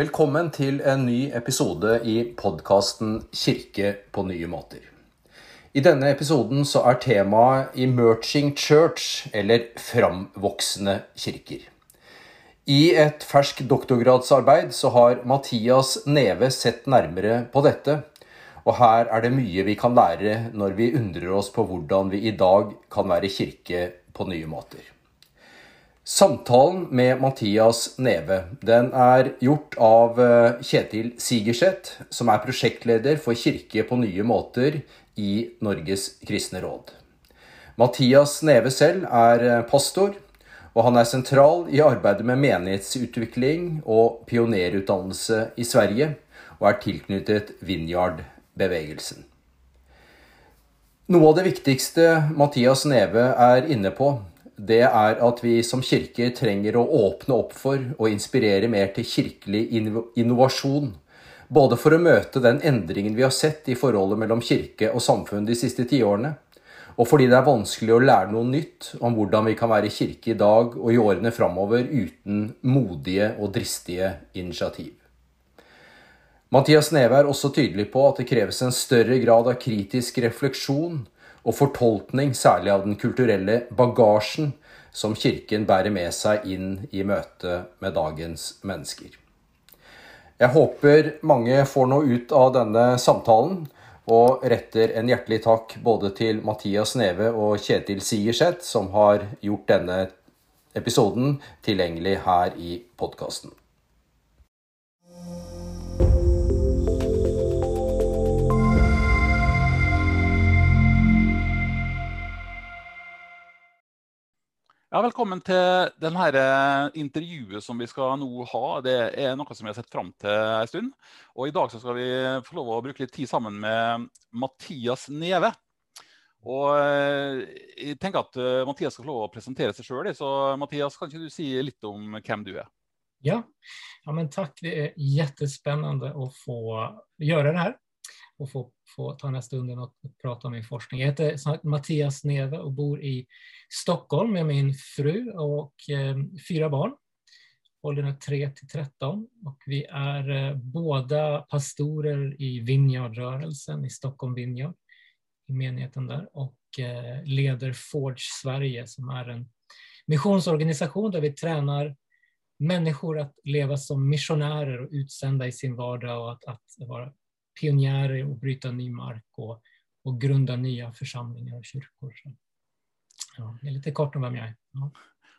Velkommen til en ny episode i podkasten 'Kirke på nye måter'. I denne episoden så er temaet 'Emerging Church', eller 'Framvoksende kirker'. I et ferskt doktorgradsarbeid så har Mathias Neve sett nærmere på dette, og her er det mye vi kan lære når vi undrer oss på hvordan vi i dag kan være kirke på nye måter. Samtalen med Mattias Neve den är gjort av eh, Kjetil Sigerseth, som är projektledare för Kirke på nya måter i Norges kristne råd. Mattias Neve själv är eh, pastor, och han är central i arbeidet med menighetsutvikling och pionerutdannelse i Sverige, och är tilknyttet Vinjard-bevegelsen. Noe av det viktigaste Mattias Neve är inne på, det är att vi som kirke trenger å åpne opp for og inspirere mer till kirkelig innovation. Både för att möta den endringen vi har sett i forholdet mellan kirke och samfunn de siste tiårene, och fordi det är vanskelig att lära noe nytt om hvordan vi kan vara kirke i dag och i årene framover utan modiga och dristige initiativ. Mathias Neve är också tydlig på att det krävs en större grad av kritisk reflektion og fortolkning, særlig av den kulturelle bagasjen som Kirken bærer med seg inn i møte med dagens mennesker. Jeg håper mange får noe ut av denne samtalen, og retter en hjertelig takk både til Mathias Neve og Kjetil Sigerseth, som har gjort denne episoden tilgjengelig her i podkasten. Ja, välkommen till den här eh, intervjun som vi ska nu ha. Det är något som vi har sett fram till en stund. och I dag ska vi få lov att bruka lite tid samman med Mattias Neve. Och eh, jag tänker att eh, Mattias ska få lov att presentera sig själv. Så Mattias, kan du säger lite om vem du är? Ja, ja men tack! Det är jättespännande att få göra det här. Och få, få ta den här stunden och prata om min forskning. Jag heter Mattias Neve och bor i Stockholm med min fru och eh, fyra barn. åldrarna 3 till 13 och vi är eh, båda pastorer i Vinjardrörelsen i Stockholm Vinjard, i menigheten där och eh, leder Forge Sverige som är en missionsorganisation där vi tränar människor att leva som missionärer och utsända i sin vardag och att, att vara pionjärer och bryta ny mark och, och grunda nya församlingar och kyrkor. Så, ja, det är lite kort om vem jag är. Ja.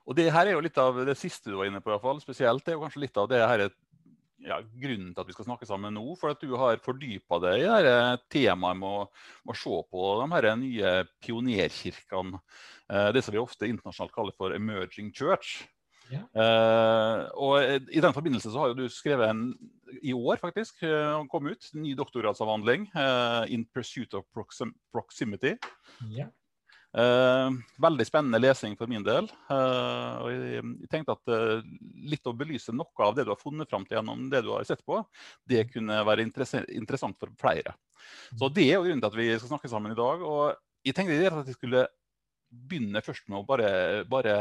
Og Det her er jo litt av det siste du var inne på, i hvert fall. spesielt. Det jo kanskje litt av det her ja, grunnen til at vi skal snakke sammen nå. For at du har fordypa deg i det temaet med å, med å, se på de her nye pionerkirkene. Eh, det som vi ofte internasjonalt kaller for emerging church. Ja. Uh, og I den forbindelse så har jo du skrevet en i år faktisk uh, kom ut, ny doktorgradsavhandling, uh, 'In Pursuit of Proxim Proximity'. Ja. veldig spennende lesing for min del. og jeg, jeg, tenkte at litt å belyse noe av det du har funnet fram til gjennom det du har sett på, det kunne være interessant for flere. Så Det er jo grunnen til at vi skal snakke sammen i dag. og jeg tenkte at jeg skulle begynne først med å bare, bare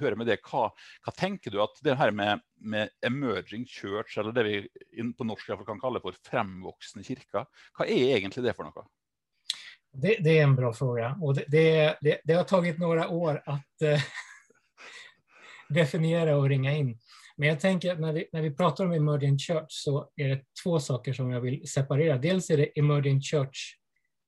høre med det. Hva, hva, tenker du at det her med, med, emerging church, eller det vi på norsk kan kalle for fremvoksende kirker, hva er egentlig det for noe? Det, det är en bra fråga och det, det, det, det har tagit några år att eh, definiera och ringa in. Men jag tänker att när vi, när vi pratar om emerging church så är det två saker som jag vill separera. Dels är det emerging church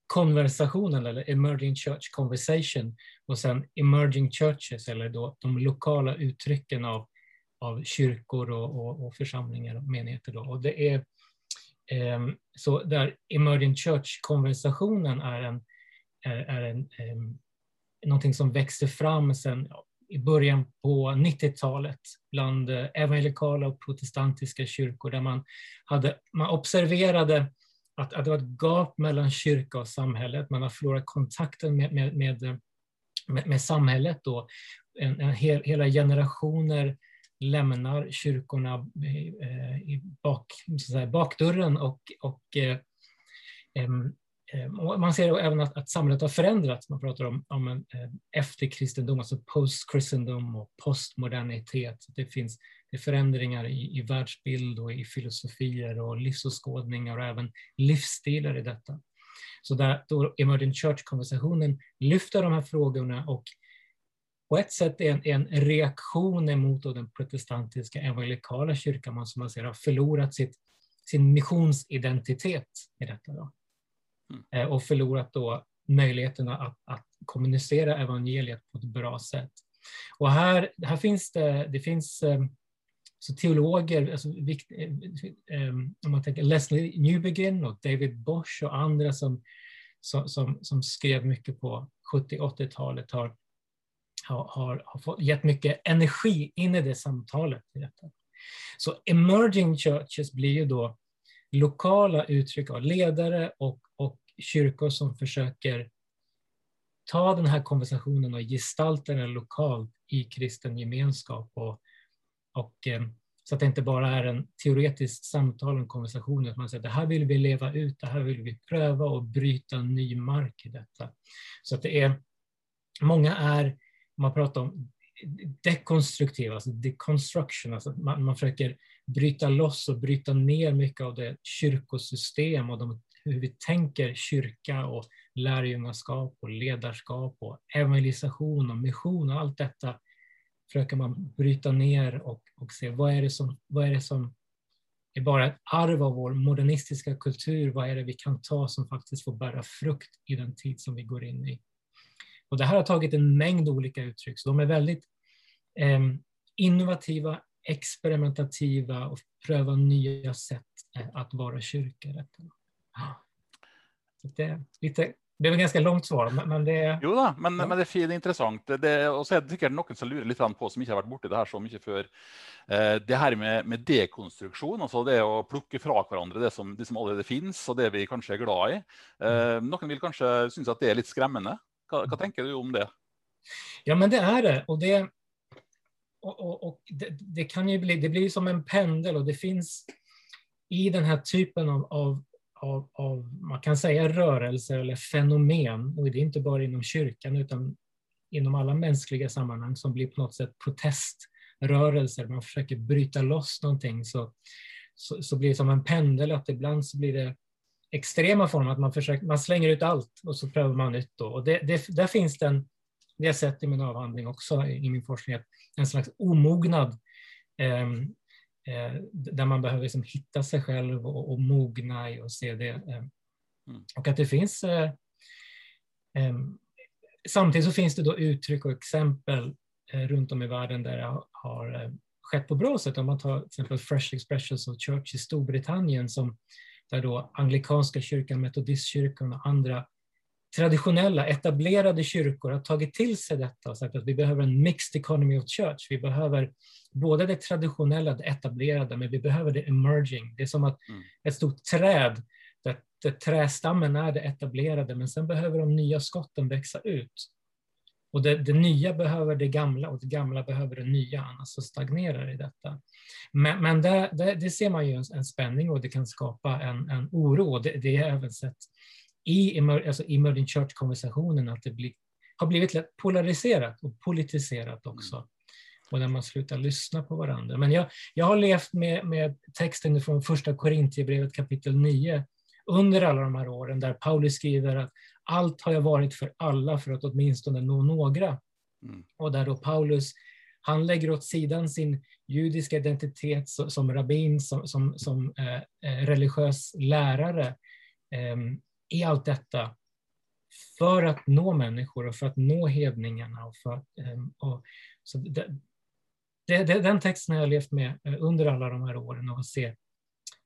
konversationen eller emerging church conversation och sen emerging churches eller då de lokala uttrycken av, av kyrkor och, och, och församlingar och menigheter. Då. Och det är, eh, så där emerging church-konversationen är, en, är, är en, eh, någonting som växte fram sen i början på 90-talet bland eh, evangelikala och protestantiska kyrkor där man, hade, man observerade att, att det var ett gap mellan kyrka och samhället. Man har förlorat kontakten med, med, med, med, med samhället. Då. En, en hel, hela generationer lämnar kyrkorna i, i bak, säga, bakdörren och, och eh, eh, man ser även att, att, samhället har förändrats. Man pratar om, om en eh, efterkristendom, alltså post-kristendom och postmodernitet. Det finns det är förändringar i, i världsbild och i filosofier och livsåskådningar och även livsstilar i detta. Så där då Emerging Church-konversationen lyfter de här frågorna och på ett sätt är en, en reaktion emot den protestantiska evangelikala kyrkan, som man ser har förlorat sitt, sin missionsidentitet i detta. Då. Mm. Eh, och förlorat då möjligheterna att, att kommunicera evangeliet på ett bra sätt. Och här, här finns det, det finns um, så teologer, alltså, um, om man tänker Leslie Newbegin och David Bosch och andra som, som, som, som skrev mycket på 70-80-talet har, har, har, har fått, gett mycket energi in i det samtalet. I detta. Så emerging churches blir ju då lokala uttryck av ledare och, och kyrkor som försöker ta den här konversationen och gestalta den lokalt i kristen gemenskap. Och, och, eh, så att det inte bara är en teoretisk samtal en konversation, utan man säger det här vill vi leva ut, det här vill vi pröva och bryta ny mark i detta. Så att det är, många är, man pratar om dekonstruktiva, alltså deconstruction, alltså man, man försöker bryta loss och bryta ner mycket av det kyrkosystem och de, hur vi tänker kyrka och lärjungaskap och ledarskap och evangelisation och mission och allt detta försöker man bryta ner och, och se vad är, det som, vad är det som är bara ett arv av vår modernistiska kultur, vad är det vi kan ta som faktiskt får bära frukt i den tid som vi går in i. Och det här har tagit en mängd olika uttryck, så de är väldigt eh, innovativa, experimentativa och prövar nya sätt eh, att vara kyrka. Det är lite det är ett ganska långt svar, men det... Jo da, men, ja. men det er fint interessant. Det, og så er det sikkert noen som lurer litt på, som ikke har vært borti det her så mye før. Eh, det her med, med, dekonstruksjon, altså det å plukke fra hverandre det som, det som allerede finnes, og det vi kanskje er glad i. Eh, noen vil kanskje synes at det er litt skremmende. Hva, hva tenker du om det? Ja, men det är det. Och det, och, och, och det, det, kan ju bli, det blir som en pendel och det finns i den här typen av, av av, av, man kan säga rörelser eller fenomen, och det är inte bara inom kyrkan utan inom alla mänskliga sammanhang som blir på något sätt proteströrelser, man försöker bryta loss någonting så, så, så blir det som en pendel att ibland så blir det extrema former, att man, försöker, man slänger ut allt och så prövar man nytt. Då. Och det, det, där finns den, det har jag sett i min avhandling också i min forskning, en slags omognad Eh, där man behöver liksom hitta sig själv och, och mogna i och se det. Eh. Mm. Och att det finns eh, Samtidigt så finns det då uttryck och exempel runt om i världen där det har skett på bra sätt. Om man tar till exempel Fresh Expressions of Church i Storbritannien som där då anglikanska kyrkan, metodistkyrkan och andra traditionella, etablerade kyrkor har tagit till sig detta och sagt att vi behöver en mixed economy of church. Vi behöver både det traditionella, det etablerade, men vi behöver det emerging. Det är som att mm. ett stort träd, där, där trästammen är det etablerade, men sen behöver de nya skotten växa ut. Och det, det, nya behöver det gamla och det gamla behöver det nya, annars så stagnerar det i detta. Men, men det, det, det, ser man ju en, en, spänning och det kan skapa en, en oro. Det, det är även sett i alltså emerging church-konversationen att det blir, har blivit lätt polariserat och politiserat också. Mm. Och när man slutar lyssna på varandra. Men jag, jag har levt med, med texten från första Korintierbrevet kapitel 9 under alla de här åren där Paulus skriver att allt har jag varit för alla för att åtminstone nå några. Mm. Och där då Paulus, han lägger åt sidan sin judiska identitet som rabbin, som, som, som eh, eh religiös lärare eh, i allt detta för att nå människor och för att nå hedningarna. Och för, ehm, och, så det, det, den texten har jag levt med eh, under alla de här åren och se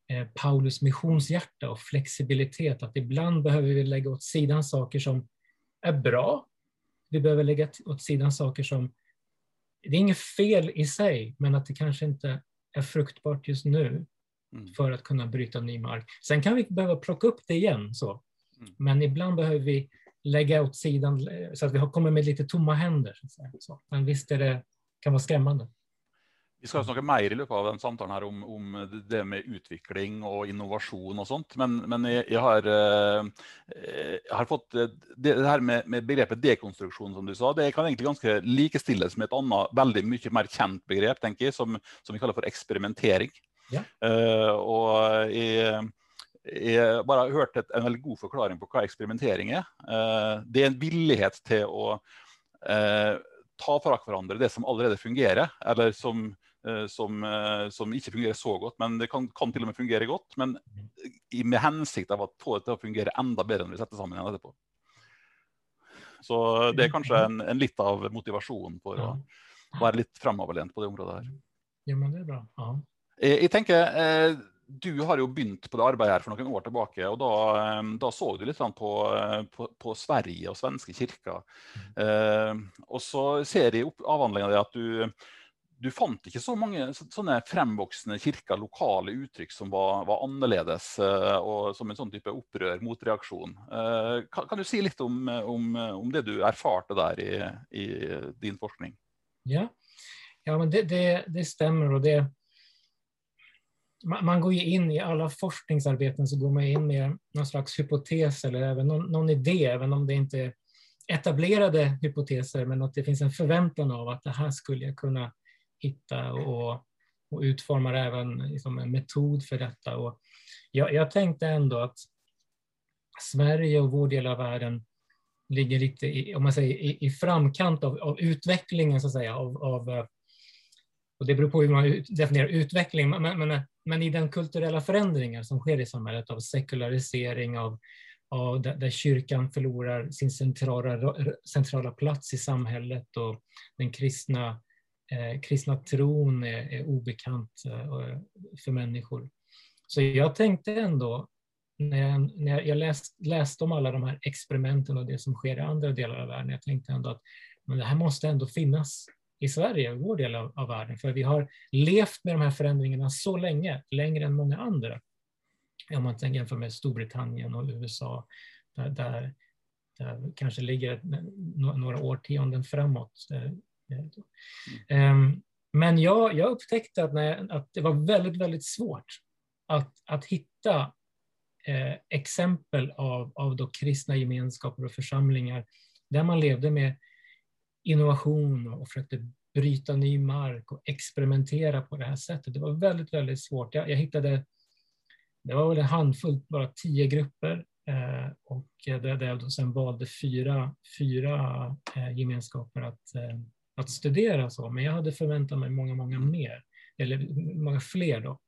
eh, Paulus missionshjärta och flexibilitet, att ibland behöver vi lägga åt sidan saker som är bra. Vi behöver lägga åt sidan saker som, det är inget fel i sig, men att det kanske inte är fruktbart just nu mm. för att kunna bryta ny mark. Sen kan vi behöva plocka upp det igen. Så. Mm. Men ibland behöver vi lägga åt sidan så att vi kommer med lite tomma händer. Så, så. Men visst är det, kan vara skrämmande. Vi skal snakke mer i løpet av den samtalen her om, om det med utvikling og innovasjon og sånt. Men, men jeg, jeg, har, jeg, har, fått det, det her med, med, begrepet dekonstruksjon, som du sa, det kan egentlig ganske likestilles med et annet veldig mye mer kjent begrep, tenker jeg, som, som vi kaller for eksperimentering. Ja. Uh, og jeg, jeg bare har hørt et, en veldig god forklaring på hva eksperimentering er. Uh, det er en villighet til å uh, ta fra hverandre det som allerede fungerer, eller som Eh, som, eh, som, ikke fungerer så godt, men det kan, kan, til og med fungere godt. Men med hensikt av å få det til å fungere enda bedre når vi setter sammen igjen etterpå. Så det er kanskje en, en litt av motivasjonen for å være litt fremoverlent på det området her. Ja, men det er bra. Ja. Jeg, jeg, tenker, eh, Du har jo begynt på det arbeidet her for noen år tilbake. og Da, da så du litt sånn på, på, på, Sverige og svenske kirker. Mm. Eh, og så ser jeg i avhandlinga di at du du fant ikke så mange sånne fremvoksende kirker, lokale uttrykk som var, var annerledes, eh, og som en sånn type opprør, motreaksjon. Eh, kan, kan, du si litt om, om, om, det du erfarte der i, i din forskning? Ja, ja men det, det, det stämmer. Och det, man, går ju in i alla forskningsarbeten så går man in med någon slags hypotes eller även någon, någon idé, även om det inte är etablerade hypoteser, men att det finns en förväntan av att det här skulle jag kunna hitta och, och utformar även liksom en metod för detta. Och jag, jag tänkte ändå att Sverige och vår del av världen ligger lite i, om man säger, i, i framkant av, av, utvecklingen, så att säga, av, av, och det beror på hur man definierar utveckling, men, men, men, i den kulturella förändringen som sker i samhället av sekularisering, av, av där, där kyrkan förlorar sin centrala, centrala plats i samhället och den kristna eh, kristna tron är, är obekant eh, för människor. Så jag tänkte ändå, när jag, när jag läst, läste om alla de här experimenten och det som sker i andra delar av världen, jag tänkte ändå att men det här måste ändå finnas i Sverige, vår del av, av världen, för vi har levt med de här förändringarna så länge, längre än många andra. Om man jämför med Storbritannien och USA, där, där, där kanske ligger några årtionden framåt. Eh, eh, ehm, men jag, jag upptäckte att, när, att det var väldigt, väldigt svårt att, att hitta eh, exempel av, av då kristna gemenskaper och församlingar där man levde med innovation och försökte bryta ny mark och experimentera på det här sättet. Det var väldigt, väldigt svårt. Jag, jag hittade, det var väl en handfull, bara tio grupper eh, och där, jag då sen valde fyra, fyra eh, gemenskaper att, eh, att studera så, men jag hade förväntat mig många, många mer, eller många fler då.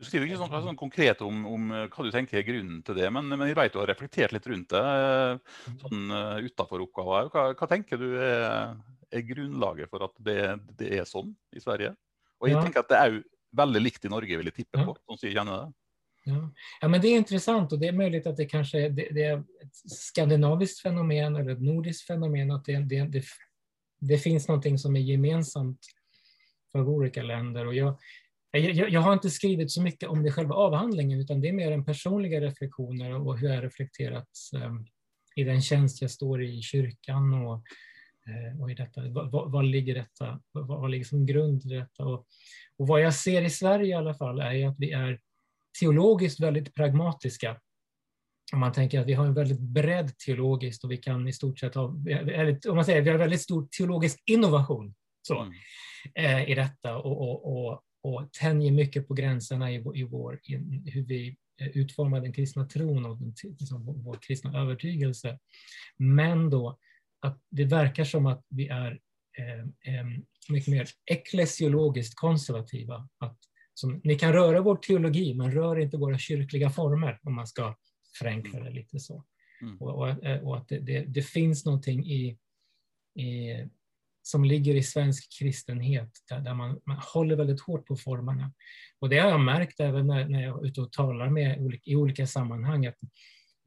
Du skriver ikke sånn, sånn konkret om, om, hva du tenker er grunnen til det, men, men jeg vet du har reflektert litt rundt det eh, sånn uh, utenfor oppgaven. Hva, hva, tenker du er, er, grunnlaget for at det, det, er sånn i Sverige? Og jeg ja. tenker at det er jo veldig likt i Norge, vil jeg tippe på, sånn som jeg kjenner det. Ja. ja, men det är intressant och det är möjligt att det kanske är, det, det är ett skandinaviskt fenomen eller ett nordiskt fenomen, att det, det, det det finns någonting som är gemensamt för olika länder. Och jag, jag, jag, har inte skrivit så mycket om det själva avhandlingen, utan det är mer en personliga reflektioner och hur jag reflekterat um, i den tjänst jag står i i kyrkan och, uh, och i detta. Vad, vad ligger detta? Vad, vad ligger som grund till detta? Och, och vad jag ser i Sverige i alla fall är att vi är teologiskt väldigt pragmatiska om man tänker att vi har en väldigt bredd teologiskt och vi kan i stort sett ha, om man säger, vi har väldigt stor teologisk innovation så, mm. eh, i detta och, och, och, och tänjer mycket på gränserna i, i, vår, i hur vi eh, utformar den kristna tron och den, liksom, vår, vår kristna övertygelse. Men då att det verkar som att vi är eh, eh, mycket mer eklesiologiskt konservativa. Att, som, ni kan röra vår teologi, men rör inte våra kyrkliga former om man ska förenkla det lite så. Mm. Och, och, och, att det, det, det, finns någonting i, i, som ligger i svensk kristenhet där, där man, man, håller väldigt hårt på formerna. Och det har jag märkt även när, när jag är ute och talar med i olika sammanhang, att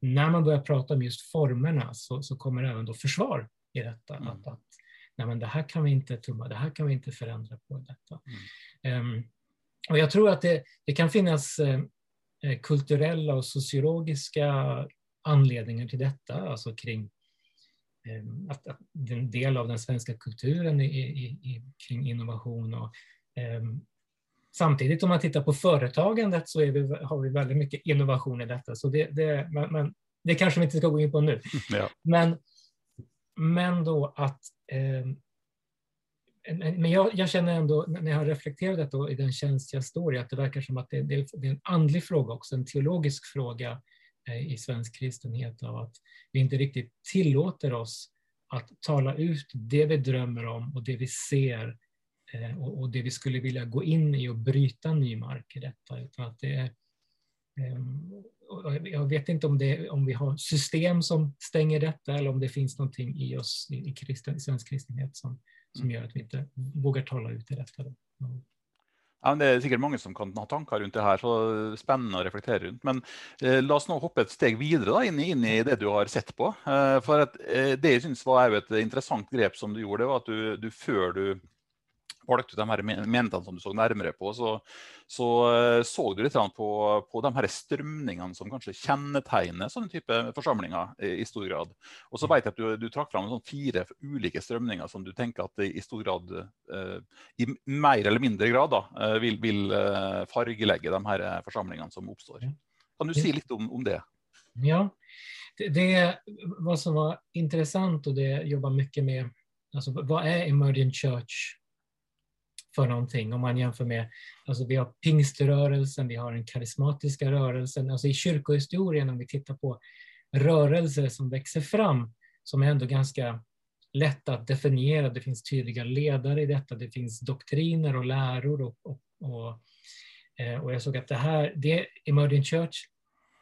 när man börjar prata om just formerna så, så kommer även då försvar i detta. Mm. Att, att nej men det här kan vi inte tumma, det här kan vi inte förändra på detta. Mm. Um, och jag tror att det, det kan finnas uh, Eh, kulturella och sociologiska anledningar till detta, alltså kring eh, att, att en del av den svenska kulturen i, i, i, kring innovation och um, samtidigt om man tittar på företagandet så vi, har vi väldigt mycket innovation i detta. Så det, det, men, men det kanske vi inte ska gå in på nu. Ja. Men, men då att eh, men jag, jag, känner ändå, när jag har reflekterat detta i den tjänst jag står i, att det verkar som att det, det, är en andlig fråga också, en teologisk fråga eh, i svensk kristenhet av att vi inte riktigt tillåter oss att tala ut det vi drömmer om och det vi ser eh, och, det vi skulle vilja gå in i och bryta ny mark i detta. Utan att det är, eh, jag vet inte om, det, om vi har system som stänger detta eller om det finns någonting i oss i, kristen, i svensk kristenhet som, som gör att vi inte vågar tala ut i detta. Ja, det är säkert många som kan ha tankar runt det här, så spännande att reflektera runt. Men eh, låt oss nu hoppa ett steg vidare då, in, in, i det du har sett på. Eh, för att eh, det jag syns var ett intressant grepp som du gjorde, var att du, du för du valgte ut de här menighetene som du såg närmare på, så, så eh, såg du lite på, på de här strömningarna som kanske kännetegnar sådana typer församlingar i, i stor grad. Och så mm. vet jag att du, du trakk fram sånn fyra olika strömningar som du tänker att i stor grad, eh, i mer eller mindre grad, da, eh, vil, vil fargelegge de här församlingarna som uppstår. Kan du säga lite om, om det? Ja, det, det vad som var intressant och det jag jobbar mycket med, alltså vad är emergent church för någonting. Om man jämför med, alltså vi har pingströrelsen, vi har den karismatiska rörelsen. Alltså i kyrkohistorien, om vi tittar på rörelser som växer fram, som är ändå ganska lätt att definiera. Det finns tydliga ledare i detta, det finns doktriner och läror. Och, och, och, eh, och jag såg att det här, det Emerging Church,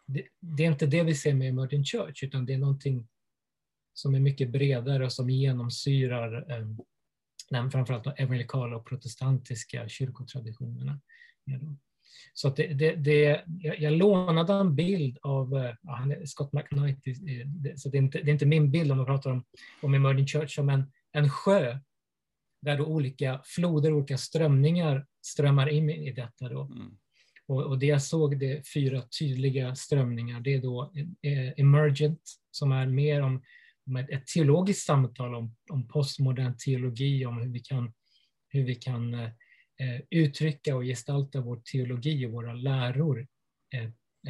det, det, är inte det vi ser med Emerging Church, utan det är någonting som är mycket bredare och som genomsyrar eh, men framförallt de evangelikala och protestantiska kyrkotraditionerna. Så det, det, det, jag, lånade en bild av eh, ja, Scott McKnight, så det är, inte, det är inte min bild om man pratar om, om Emerging Church som en, en sjö där då olika floder, olika strömningar strömmar in i detta. Då. Mm. Och, och, det jag såg, det är fyra tydliga strömningar. Det är då eh, emergent, som är mer om med ett teologiskt samtal om, om postmodern teologi, om hur vi kan, hur vi kan eh, eh, uttrycka och gestalta vår teologi och våra läror eh,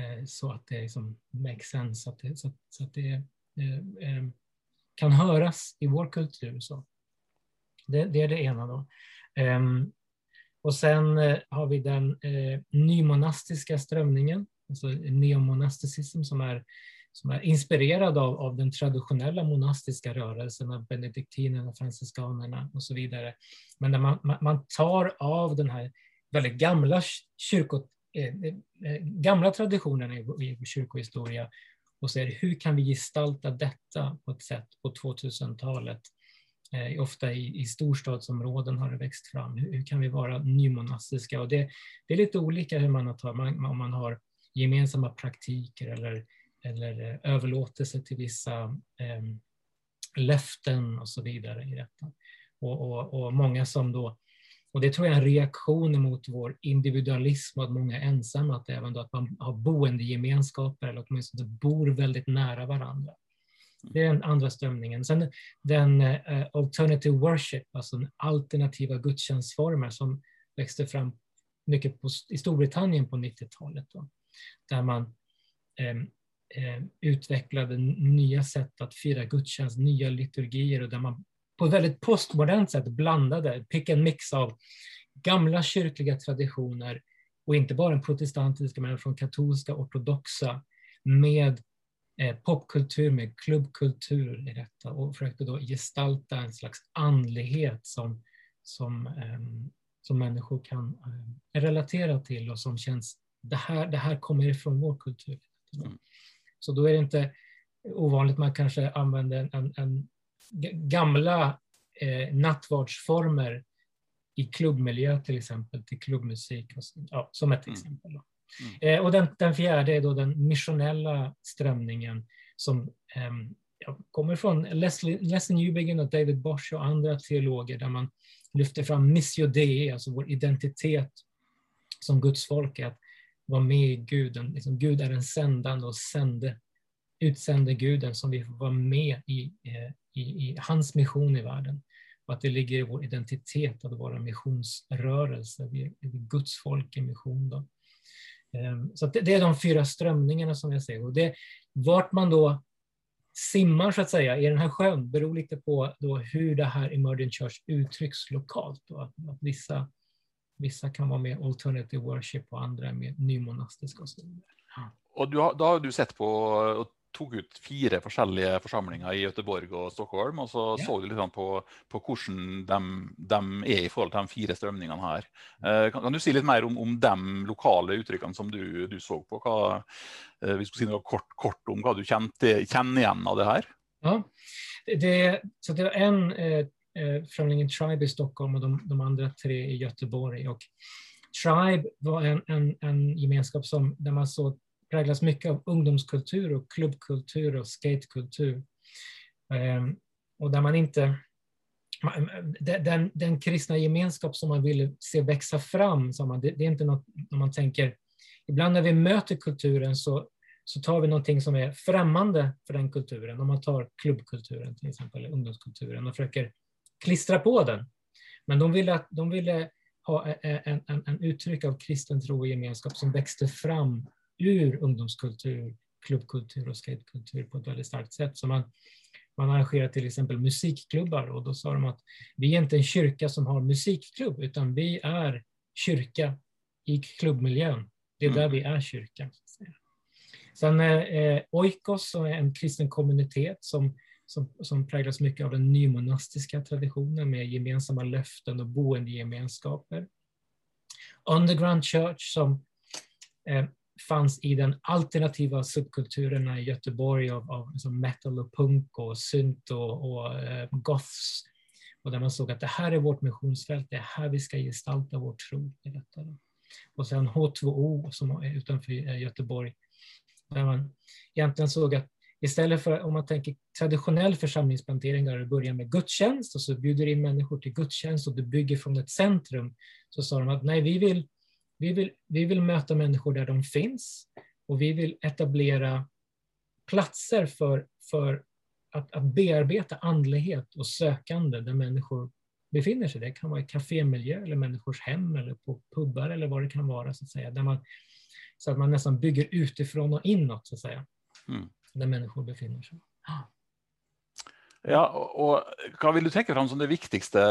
eh, så att det liksom makes sense, att det, så, så att det eh, eh, kan höras i vår kultur. Så. Det, det är det ena. Då. Ehm, och sen eh, har vi den nymonastiska strömningen, alltså neomonasticism som är som är inspirerad av, av den traditionella monastiska rörelsen av benediktinerna, franciskanerna och så vidare. Men där man, man tar av den här väldigt gamla kyrko, eh, eh, gamla traditionen i, i kyrkohistoria och ser hur kan vi gestalta detta på ett sätt på 2000-talet Eh, ofta i, i storstadsområden har det växt fram. Hur, hur kan vi vara nymonastiska? Och det, det, är lite olika hur man tar, man, om man har gemensamma praktiker eller eller eh, överlåtelse till vissa eh, löften och så vidare i detta. Och, och, och, många som då, och det tror jag är en reaktion mot vår individualism och att många är ensamma, att även då att man har boendegemenskaper eller åtminstone bor väldigt nära varandra. Det är den andra strömningen. Sen den uh, alternative worship, alltså den alternativa gudstjänstformer som växte fram mycket på, i Storbritannien på 90-talet. Där man um, eh, Eh, utvecklade nya sätt att fira gudstjänst, nya liturgier och där man på ett väldigt postmodernt sätt blandade, pick and mix av gamla kyrkliga traditioner och inte bara den protestantiska men från katolska ortodoxa med eh, popkultur, med klubbkultur i detta och försökte då gestalta en slags andlighet som, som, eh, som människor kan eh, relatera till och som känns, det här, det här kommer ifrån vår kultur. Mm. Så då är det inte ovanligt man kanske använder en, en gamla eh, nattvardsformer i klubbmiljö till exempel, till klubbmusik, och, ja, som ett mm. exempel. Mm. Eh, och den, den, fjärde är då den missionella strömningen som eh, kommer från Leslie, Leslie Newbegin och David Bosch och andra teologer där man lyfter fram missio dei, alltså vår identitet som Guds folk, att vara med i guden. Liksom, Gud är den sändande och sände, utsände guden som vi får vara med i, eh, i, i hans mission i världen. och att det ligger i vår identitet att vara missionsrörelse. Vi är, Guds folk i mission. Då. Ehm, så det, det, är de fyra strömningarna som jag ser. Och det, vart man då simmar så att säga i den här sjön beror lite på då hur det här Emergent Church uttrycks lokalt. Då. Att vissa, vissa kan vara mer alternative worship och andra är mer nymonastiska och så vidare. Och du har, då har du sett på tog ut fire forskjellige forsamlinger i Göteborg og Stockholm, og så ja. så du liksom på, på hvordan de, de, er i forhold til de fire strømningene her. Eh, kan, kan, du si litt mer om, om de lokale uttrykkene som du, du så på? Hva, eh, vi skulle si noe kort, kort, om hva du kjenner igjen av det her? Ja, det, så det var en eh, eh Tribe i Stockholm och de, de, andra tre i Göteborg. Och Tribe var en, en, en gemenskap som, där man såg präglas mycket av ungdomskultur och klubbkultur och skatekultur. Ehm, och där man inte... Den, den kristna gemenskap som man vill se växa fram, det, är inte något när man tänker... Ibland när vi möter kulturen så, så tar vi någonting som är främmande för den kulturen. Om man tar klubbkulturen till exempel, eller ungdomskulturen, och försöker klistra på den. Men de ville, de ville ha en, en, en uttryck av kristen tro och gemenskap som växte fram ur ungdomskultur, klubbkultur och skatekultur på ett väldigt starkt sätt. Så man, man arrangerar till exempel musikklubbar och då sa de att vi är inte en kyrka som har musikklubb utan vi är kyrka i klubbmiljön. Det är där mm. vi är kyrka. Sen eh, Oikos som är en kristen kommunitet som, som, som präglas mycket av den nymonastiska traditionen med gemensamma löften och boendegemenskaper. Underground Church som eh, fanns i den alternativa subkulturerna i Göteborg av, av liksom metal och punk och synt och, och eh, goths. Och där man såg att det här är vårt missionsfält, det är här vi ska gestalta vår tro. I detta. Och sen H2O som är utanför eh, Göteborg, där man egentligen såg att istället för om man tänker traditionell församlingsplantering där du börjar med gudstjänst och så bjuder in människor till gudstjänst och du bygger från ett centrum, så sa de att nej, vi vill vi vill, vi vill möta människor där de finns och vi vill etablera platser för, för att, att bearbeta andlighet och sökande där människor befinner sig. Det kan vara i kafémiljö eller människors hem eller på pubbar eller vad det kan vara. Så att säga. Där man, så att man nästan bygger utifrån och inåt, så att säga. Mm. Där människor befinner sig. Ja, og Hva vil du trekke fram som det viktigste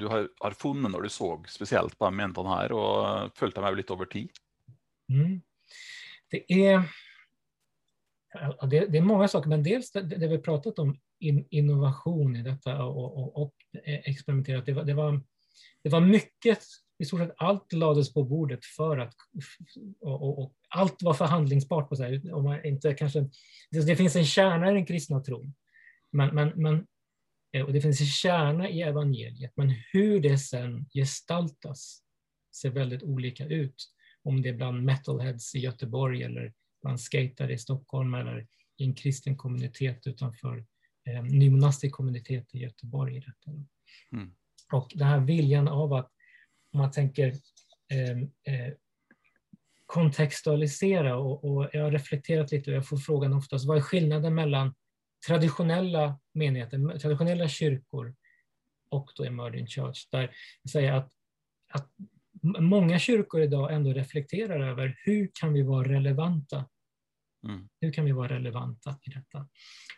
du har, har funnet når du så spesielt på de her, og fulgte dem litt over tid? Mm. Det, är, det, det, är många saker, men dels det, det vi pratat om in, innovation i detta och, och, och experimenterat. Det var, det, var, det var mycket, i stort sett allt lades på bordet för att, och, och, och allt var förhandlingsbart. På sig. Om man inte kanske, det, det finns en kärna i den kristna tron men, men, men, eh, och det finns en kärna i evangeliet, men hur det sen gestaltas ser väldigt olika ut. Om det är bland metalheads i Göteborg eller bland skatare i Stockholm eller i en kristen kommunitet utanför eh, nymonastisk kommunitet i Göteborg. I detta. Mm. Och den här viljan av att, om man tänker eh, eh, kontextualisera och, och, jag har reflekterat lite och jag får frågan oftast, vad är skillnaden mellan traditionella menigheter, traditionella kyrkor och då Emerging Church, där jag säger att, att många kyrkor idag ändå reflekterar över hur kan vi vara relevanta? Mm. Hur kan vi vara relevanta i detta?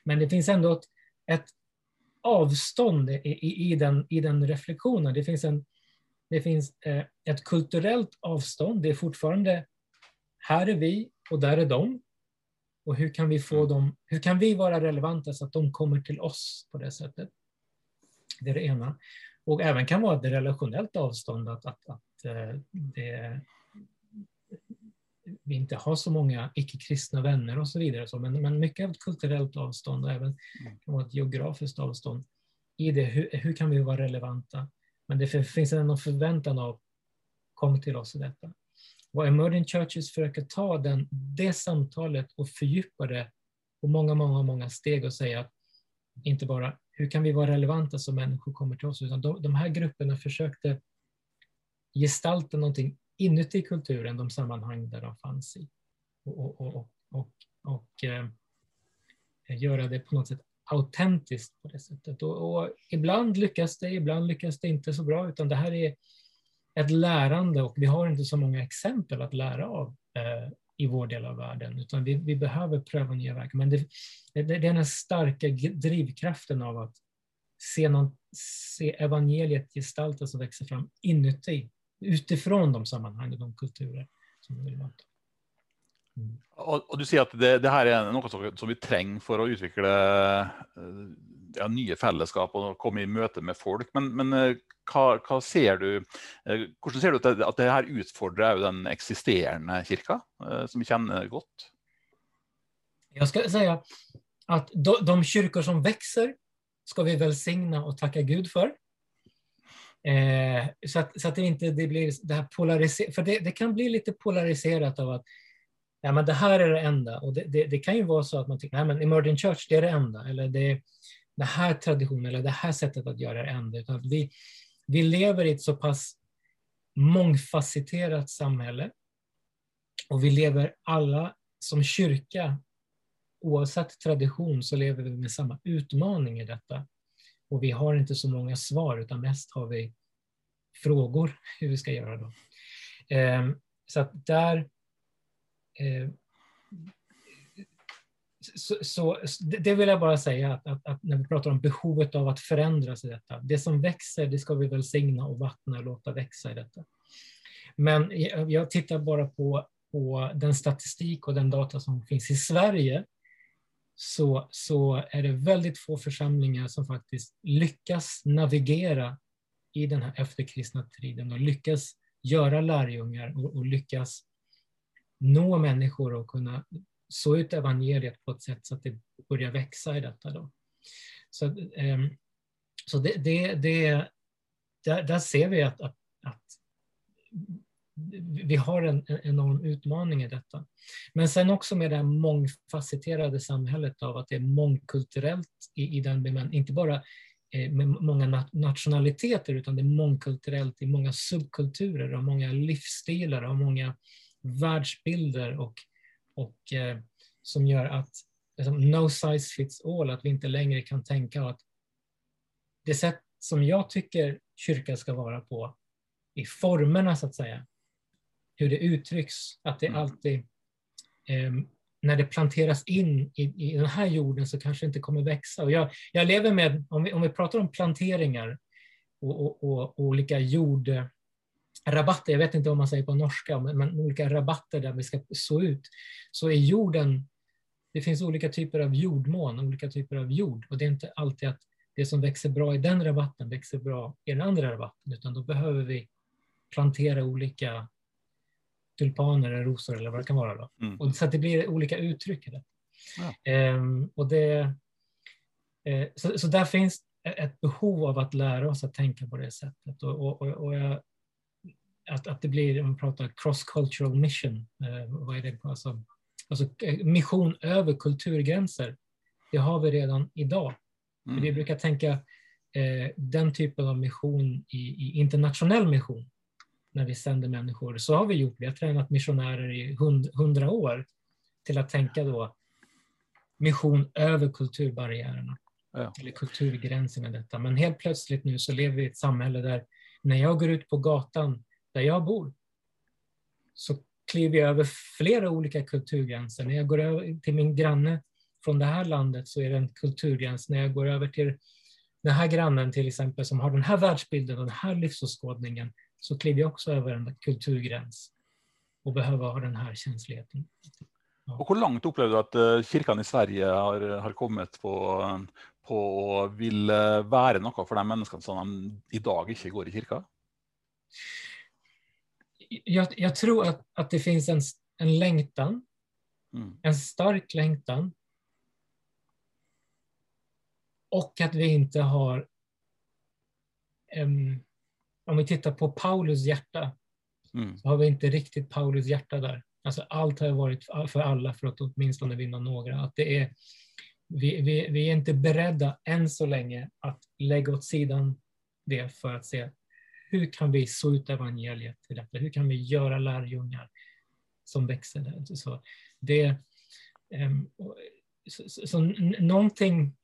Men det finns ändå ett, ett avstånd i, i, i, den, i den reflektionen. Det finns, en, det finns eh, ett kulturellt avstånd. Det är fortfarande här är vi och där är de. Och hur kan vi få mm. dem, hur kan vi vara relevanta så att de kommer till oss på det sättet? Det är det ena. Och även kan vara ett relationellt avstånd, att, att, att eh, det, vi inte har så många icke-kristna vänner och så vidare. Så, men, men mycket av ett kulturellt avstånd och även mm. kan vara ett geografiskt avstånd. I det, hur, hur kan vi vara relevanta? Men det finns en förväntan av kom till oss i detta vad Emerging Churches försöker ta den, det samtalet och fördjupa det på många, många, många steg och säga att inte bara hur kan vi vara relevanta som människor kommer till oss, utan de, de här grupperna försökte gestalta någonting inuti kulturen, de sammanhang där de fanns i. Och, och, och, och, och eh, göra det på något sätt autentiskt på det sättet. Och, och, ibland lyckas det, ibland lyckas det inte så bra, utan det här är ett lärande och vi har inte så många exempel att lära av eh, i vår del av världen, utan vi, vi behöver pröva nya vägar. Men det, det, det är den starka drivkraften av att se, någon, se evangeliet gestaltas och växa fram inuti, utifrån de sammanhang och de kulturer som vi vill möta. Mm. Og, og, du sier at det, det, her er noe som vi trenger for å utvikle eh, ja, nye fellesskap og komme i møte med folk. Men, men eh, hva, hva, ser du, eh, hvordan ser du at det, at det her utfordrer den eksisterende kirka, som vi kjenner godt? Jag ska säga att de, de kyrkor som växer ska vi välsigna och tacka Gud för. Eh, så, att, så att det inte det blir det här polariserat, för det, det, kan bli lite polariserat av att ja, men det här är det enda. Och det, det, det kan ju vara så att man tycker att Emerging Church det är det enda, eller det, det här traditionen eller det här sättet att göra det enda. Utan vi, vi lever i ett så pass mångfacetterat samhälle och vi lever alla som kyrka, oavsett tradition, så lever vi med samma utmaning i detta. Och vi har inte så många svar, utan mest har vi frågor hur vi ska göra då. Ehm, så att där Eh, så, så, det vill jag bara säga, att, att, att, när vi pratar om behovet av att förändras i detta. Det som växer, det ska vi välsigna och vattna och låta växa i detta. Men jag tittar bara på, på den statistik och den data som finns i Sverige, så, så är det väldigt få församlingar som faktiskt lyckas navigera i den här efterkristna tiden och lyckas göra lärjungar och, och lyckas nå människor och kunna så ut evangeliet på ett sätt så att det börjar växa i detta. Då. Så, ehm, så det, det, det, där, där ser vi att, att, att vi har en, en, enorm utmaning i detta. Men sen också med det här mångfacetterade samhället av att det är mångkulturellt i, i den bemärkelsen, inte bara eh, med många nationaliteter utan det är mångkulturellt i många subkulturer och många livsstilar och många världsbilder och, och eh, som gör att liksom, no size fits all, att vi inte längre kan tänka att det sätt som jag tycker kyrkan ska vara på, i formerna så att säga, hur det uttrycks, att det mm. alltid, eh, när det planteras in i, i den här jorden så kanske det inte kommer växa. Och jag, jag lever med, om vi, om vi pratar om planteringar och, och, och olika jord rabatter, jag vet inte vad man säger på norska, men, men olika rabatter där vi ska så ut, så är jorden, det finns olika typer av jordmån, olika typer av jord och det är inte alltid att det som växer bra i den rabatten växer bra i den andra rabatten, utan då behöver vi plantera olika tulpaner eller rosor eller vad det kan vara. Då. Mm. Och så att det blir olika uttryck i det. Ja. Ehm, och det eh, så, så där finns ett behov av att lära oss att tänka på det sättet. Och, och, och jag att, att det blir, om man pratar cross-cultural mission, eh, vad är det? Alltså, alltså eh, mission över kulturgränser. Det har vi redan idag. Mm. Vi brukar tänka eh, den typen av mission i, i, internationell mission när vi sänder människor. Så har vi gjort. Vi har tränat missionärer i hund, hundra år till att tänka då mission över kulturbarriärerna. Ja. Eller kulturgränserna detta. Men helt plötsligt nu så lever vi i ett samhälle där när jag går ut på gatan där jag bor så kliver jag över flera olika kulturgränser. När jag går över till min granne från det här landet så är det en kulturgräns. När jag går över till den här grannen till exempel som har den här världsbilden och den här livsåskådningen så kliver jag också över en kulturgräns och behöver ha den här känsligheten. Ja. Och hur långt upplever du att eh, kyrkan i Sverige har, har kommit på, på att vilja vara något för de människor som idag inte går i kyrkan? Jag, jag, tror att, att det finns en, en längtan, mm. en stark längtan. Och att vi inte har, um, om vi tittar på Paulus hjärta, mm. så har vi inte riktigt Paulus hjärta där. Alltså allt har varit för alla för att åtminstone vinna några. Att det är, vi, vi, vi är inte beredda än så länge att lägga åt sidan det för att se hur kan vi så ut evangeliet till detta? Hur kan vi göra lärjungar som växer? Där? Så det, um, så, så, så någonting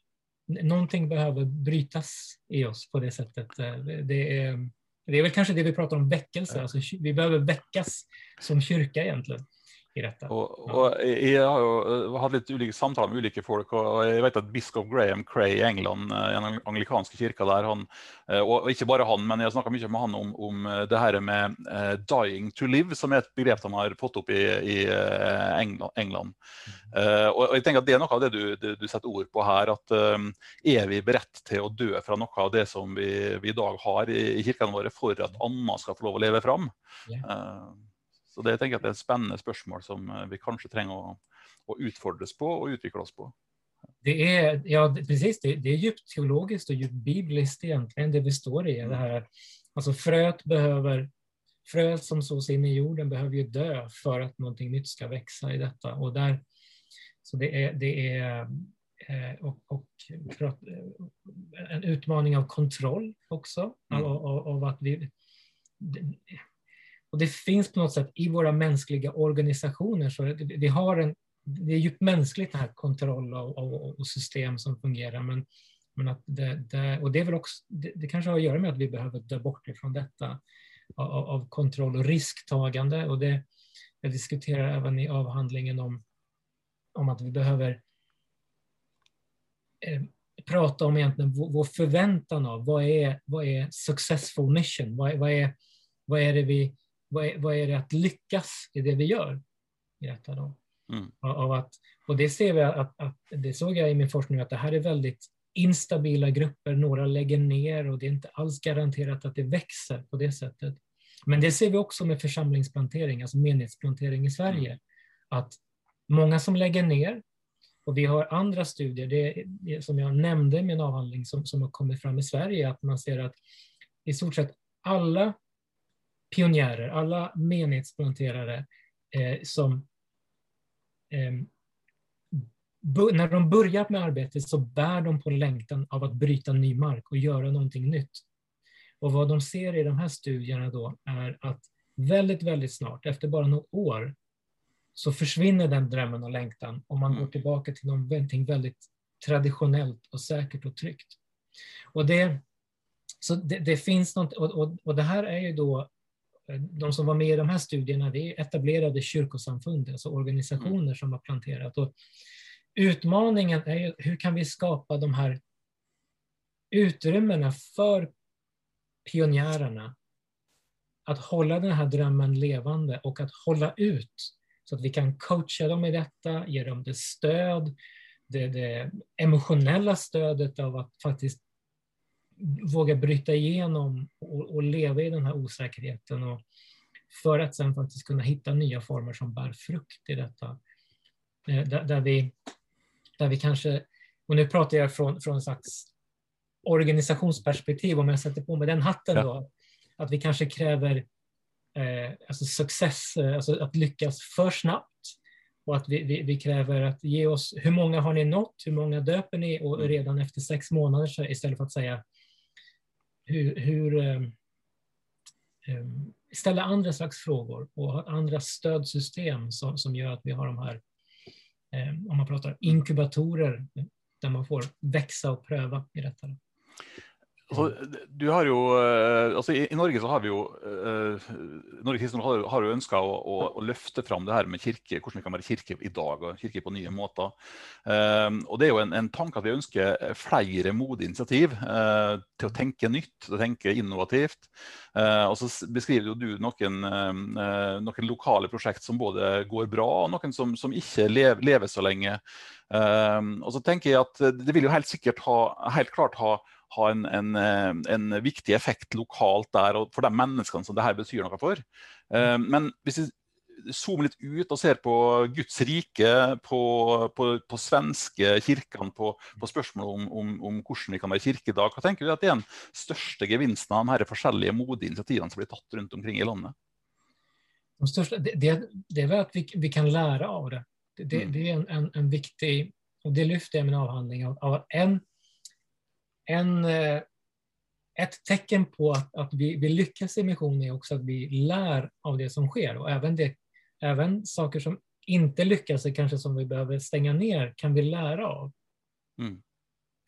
någonting behöver brytas i oss på det sättet. Eh, det är, det är väl kanske det vi pratar om väckelse, alltså, vi behöver väckas som kyrka egentligen i detta. Og, og jeg har jo eh, hatt litt ulike samtaler med ulike folk, og jeg vet at biskop Graham Cray i England, i eh, den anglikanske kirka der, han, eh, og ikke bare han, men jeg har snakka mye med han om, om, det her med 'dying to live', som er et begrep som har fått opp i, i England. England. Uh, og jeg tenker at Det er noe av det du, det, du setter ord på her. at Er vi beredt til å dø fra noe av det som vi, vi i dag har i, i kirkene våre, for at andre skal få lov å leve fram? Yeah. Så det tenker jeg at det er et spennende spørsmål som eh, vi kanskje trenger å, å utfordres på och utveckla oss på. Det är, ja, precis, det, det är djupt teologiskt och djupt bibliskt egentligen det vi står i. Det här, alltså fröet behöver, fröet som sås in i jorden behöver ju dö för att någonting nytt ska växa i detta. Och där, så det är, det är eh, och, och en utmaning av kontroll också, mm. av, av, av att vi och det finns på något sätt i våra mänskliga organisationer, så vi har en, det är djupt mänskligt det här kontroll och, och, och system som fungerar, men, men att det, det, och det, är väl också, det, det, kanske har att göra med att vi behöver dö bort ifrån detta av, av kontroll och risktagande. Och det, jag diskuterar även i avhandlingen om, om att vi behöver eh, prata om egentligen vår, vår förväntan av vad är, vad är successful mission? Vad, vad, är, vad är det vi vad är, vad är det att lyckas i det vi gör? I detta då? Mm. Av att, och det ser vi att, att, det såg jag i min forskning, att det här är väldigt instabila grupper, några lägger ner och det är inte alls garanterat att det växer på det sättet. Men det ser vi också med församlingsplantering, alltså menighetsplantering i Sverige, mm. att många som lägger ner, och vi har andra studier, det, det som jag nämnde i min avhandling, som, som har kommit fram i Sverige, att man ser att i stort sett alla pionjärer, alla menighetsplanterare eh, som eh, när de börjar med arbetet så bär de på längtan av att bryta ny mark och göra någonting nytt. Och vad de ser i de här studierna då är att väldigt, väldigt snart, efter bara några år, så försvinner den drömmen och längtan och man går mm. tillbaka till någonting väldigt traditionellt och säkert och tryggt. Och det, så det, det finns något, och, och, och, det här är ju då de som var med i de här studierna, det är etablerade kyrkosamfund, alltså organisationer mm. som har planterat. Och utmaningen är ju, hur kan vi skapa de här utrymmena för pionjärerna att hålla den här drömmen levande och att hålla ut så att vi kan coacha dem i detta, ge dem det stöd, det, det emotionella stödet av att faktiskt våga bryta igenom och, och, leva i den här osäkerheten och för att sen faktiskt kunna hitta nya former som bär frukt i detta. Eh, där, där, vi, där vi kanske, och nu pratar jag från, från en slags organisationsperspektiv, om jag sätter på mig den hatten ja. då, att vi kanske kräver eh, alltså success, eh, alltså att lyckas för snabbt och att vi, vi, vi, kräver att ge oss, hur många har ni nått, hur många döper ni och mm. redan efter sex månader så istället för att säga hur, hur eh, ställa andra slags frågor och andra stödsystem som, som gör att vi har de här, eh, om man pratar inkubatorer, eh, där man får växa och pröva i detta. Så, du har jo, eh, altså i, i, Norge så har vi jo uh, Norge kristne har, har jo ønska å, å, å, løfte fram det her med kirke, hvordan vi kan være kirke i dag og kirke på nye måter. Uh, og Det er jo en, en, tanke at vi ønsker flere modige initiativ uh, til å tenke nytt, til å tenke innovativt. og så beskriver jo du noen, noen, lokale prosjekt som både går bra, og noen som, som ikke lever, lever så lenge. og så tenker jeg at Det vil jo helt sikkert ha, helt klart ha ha en, en, eh, en, viktig effekt lokalt der og for de menneskene som det her betyr noe for. Eh, men hvis vi zoomer litt ut og ser på Guds rike, på, på, på svenske kirkene, på, på spørsmålet om, om, om, hvordan vi kan være kirke i dag, hva tenker du at det er den største gevinsten av de her forskjellige modige initiativene som blir tatt rundt omkring i landet? De största, det, det, det, är väl att vi, vi kan lära av det. Det, det, mm. är en, en, en, viktig, och det lyfter jag i min avhandling, av, av en en, eh, ett tecken på att, att vi, vi lyckas i mission är också att vi lär av det som sker. Och även, det, även saker som inte lyckas, kanske som vi behöver stänga ner, kan vi lära av. Mm.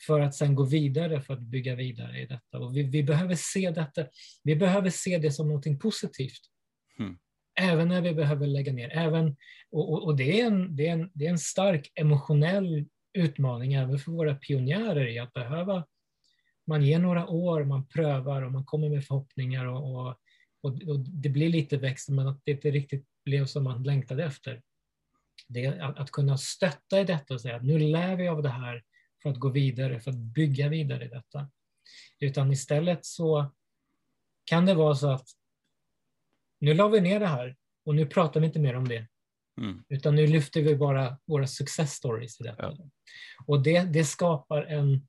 för att sen gå vidare för att bygga vidare i detta. Och vi, vi behöver se detta, vi behöver se det som någonting positivt. Mm. Även när vi behöver lägga ner. Även, och, och, och det, är en, det, är en, det är en stark emotionell utmaning även för våra pionjärer i att behöva, man ger några år, man prövar och man kommer med förhoppningar och, och, och det blir lite växt men att det inte riktigt blev som man längtade efter. Det att, att kunna stötta i detta och säga att nu lär vi av det här för att gå vidare, för att bygga vidare i detta. Utan istället så kan det vara så att nu la vi ner det här och nu pratar vi inte mer om det. Mm. Utan nu lyfter vi bara våra success stories i detta. Ja. Och det, det skapar en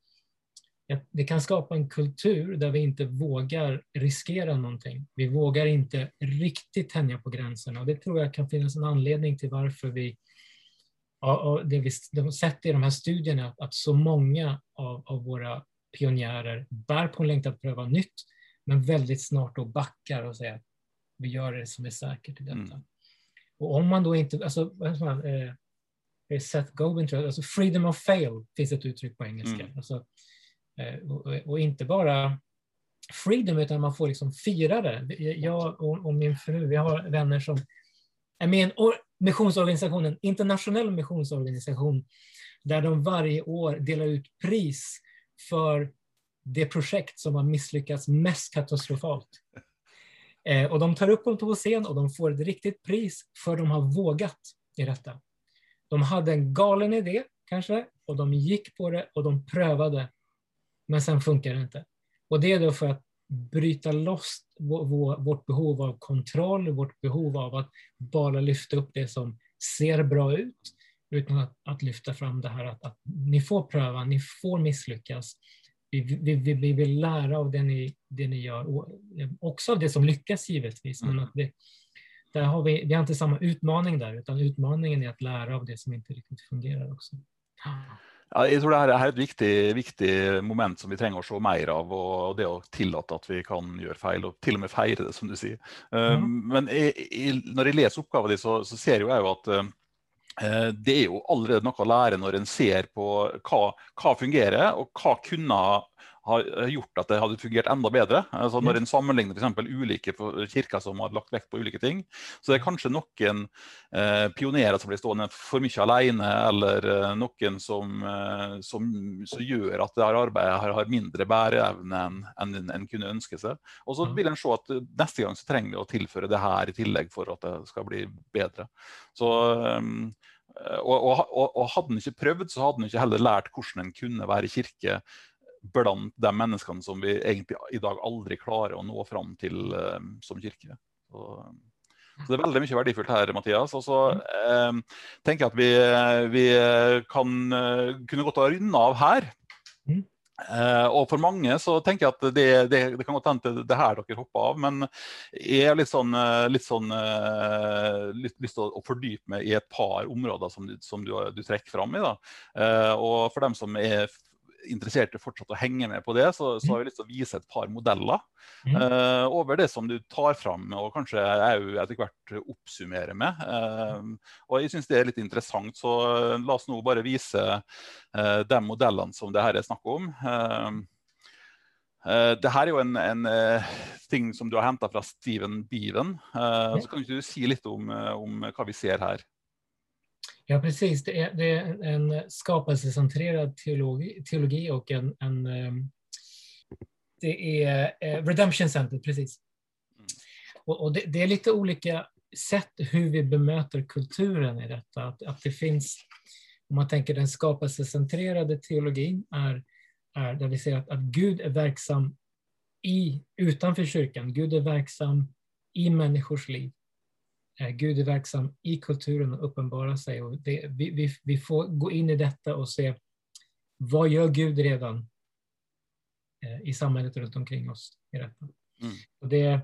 det kan skapa en kultur där vi inte vågar riskera någonting. Vi vågar inte riktigt tänja på gränserna och det tror jag kan finnas en anledning till varför vi och det vi har sett i de här studierna att så många av, av våra pionjärer bär på en längtan att pröva nytt, men väldigt snart då backar och säger att vi gör det som är säkert i detta. Mm. Och om man då inte, alltså, man, eh, Seth Godin tror jag, alltså freedom of fail finns ett uttryck på engelska. Mm. Alltså, Eh, och, och, inte bara freedom, utan man får liksom fira det. Jag och, och min fru, vi har vänner som är med i en missionsorganisation, en internationell missionsorganisation, där de varje år delar ut pris för det projekt som har misslyckats mest katastrofalt. Eh, och de tar upp dem på scen och de får ett riktigt pris för de har vågat i detta. De hade en galen idé kanske och de gick på det och de prövade. Men sen funkar det inte. Och det är då för att bryta loss vårt behov av kontroll, vårt behov av att bara lyfta upp det som ser bra ut, utan att, att lyfta fram det här att, att, ni får pröva, ni får misslyckas. Vi, vi, vi, vi vill lära av det ni, det ni gör, och också av det som lyckas givetvis, men att det, där har vi, vi har inte samma utmaning där, utan utmaningen är att lära av det som inte riktigt fungerar också. Ja, jeg tror det her er et viktig, viktig, moment som vi trenger å se mer av. Og det å tillate at vi kan gjøre feil, og til og med feire det, som du sier. Mm. Men jeg, jeg, når jeg leser oppgaven din, så, så, ser jeg jo at uh, det er jo allerede noe å lære når en ser på hva, hva fungerer, og hva kunne har gjort at det hadde fungert enda bedre. Altså når en sammenligner f.eks. ulike kirker som har lagt vekt på ulike ting, så det er kanskje noen eh, pionerer som blir stående for mye alene, eller eh, noen som, eh, som, som, gjør at det her arbeidet har, har mindre bæreevne enn en, en kunne ønske seg. Og så vil en se at neste gang så trenger vi å tilføre det her i tillegg for at det skal bli bedre. Så um, og, og, og, hadde en ikke prøvd, så hadde en ikke heller lært hvordan en kunne være kirke blant de menneskene som vi egentlig i dag aldri klarer å nå fram til uh, som kirke. Så, så, det er veldig mye verdifullt her, Mathias. Og så uh, tenker jeg at vi, vi kan uh, kunne godt ha runda av her. Mm. og for mange så tenker jeg at det, det, det kan godt hende det her dere hopper av, men jeg har litt sånn, litt sånn litt lyst til å fordype meg i et par områder som du, som du, du trekker fram i. da. og for dem som er interessert i fortsatt å henge med på det, så, så har jeg lyst til å vise et par modeller mm. uh, over det som du tar fram, og kanskje òg etter hvert oppsummerer med. Uh, og jeg syns det er litt interessant, så uh, la oss nå bare vise de modellene som det her er snakk om. Uh, det her er jo en, en uh, ting som du har henta fra Steven Beaven. Uh, så kan du si litt om, om, hva vi ser her? Ja, precis. Det är, det är en skapelsecentrerad teologi, teologi och en, en ehm, det är eh, Redemption Center, precis. Och, och det, det, är lite olika sätt hur vi bemöter kulturen i detta. Att, att det finns, om man tänker den skapelsecentrerade teologin, är, är där vi ser att, att Gud är verksam i, utanför kyrkan. Gud är verksam i människors liv. Eh, Gud är verksam i kulturen och uppenbarar sig. Och det, vi, vi, vi, får gå in i detta och se vad gör Gud redan eh, i samhället runt omkring oss i detta. Mm. Och det,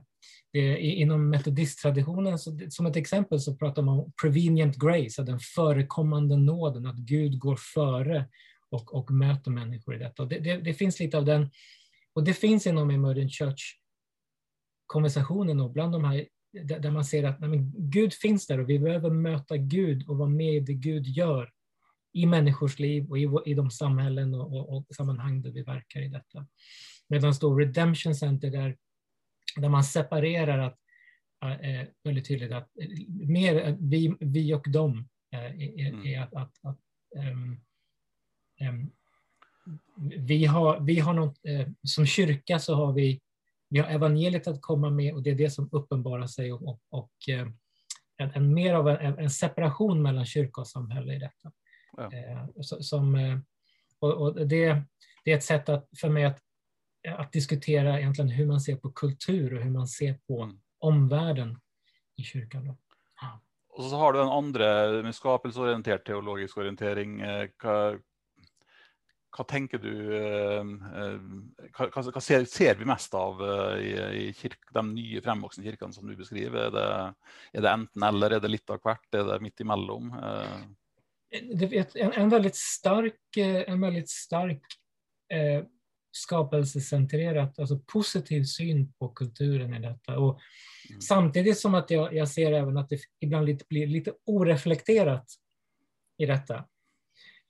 det, inom metodisttraditionen, som ett exempel, så pratar man om prevenient grace, den förekommande nåden, att Gud går före och, och möter människor i detta. Det, det, det, finns lite av den, och det finns inom Emergent Church konversationen och bland de här där man ser att nej, Gud finns där och vi behöver möta Gud och vara med i det Gud gör i människors liv och i, i de samhällen och, och, och sammanhang där vi verkar i detta. Medan då Redemption Center där, där man separerar att, äh, väldigt tydligt att mer vi, vi och dem äh, är, mm. är, att, att, att um, um, vi har, vi har något, äh, som kyrka så har vi, vi har evangeliet att komma med och det är det som uppenbarar sig och, och, och en, en, mer av en, en, separation mellan kyrka och samhälle i detta. Ja. Eh, som, eh, och, och det, det, är ett sätt att, för mig att, att diskutera egentligen hur man ser på kultur och hur man ser på mm. omvärlden i kyrkan. Då. Ja. Och så har du den andra med skapelseorienterad teologisk orientering. Eh, vad tänker du Vad ser, ser, vi mest av i, i kirk, de nya framvuxna kyrkan som du beskriver? Är det, är det enten eller, är det lite av kvart, är det mitt emellan? en, en väldigt stark, eh, en väldigt stark eh, skapelsecentrerad, alltså positiv syn på kulturen i detta. Och mm. Samtidigt som att jag, jag ser även att det ibland lite, blir lite oreflekterat i detta.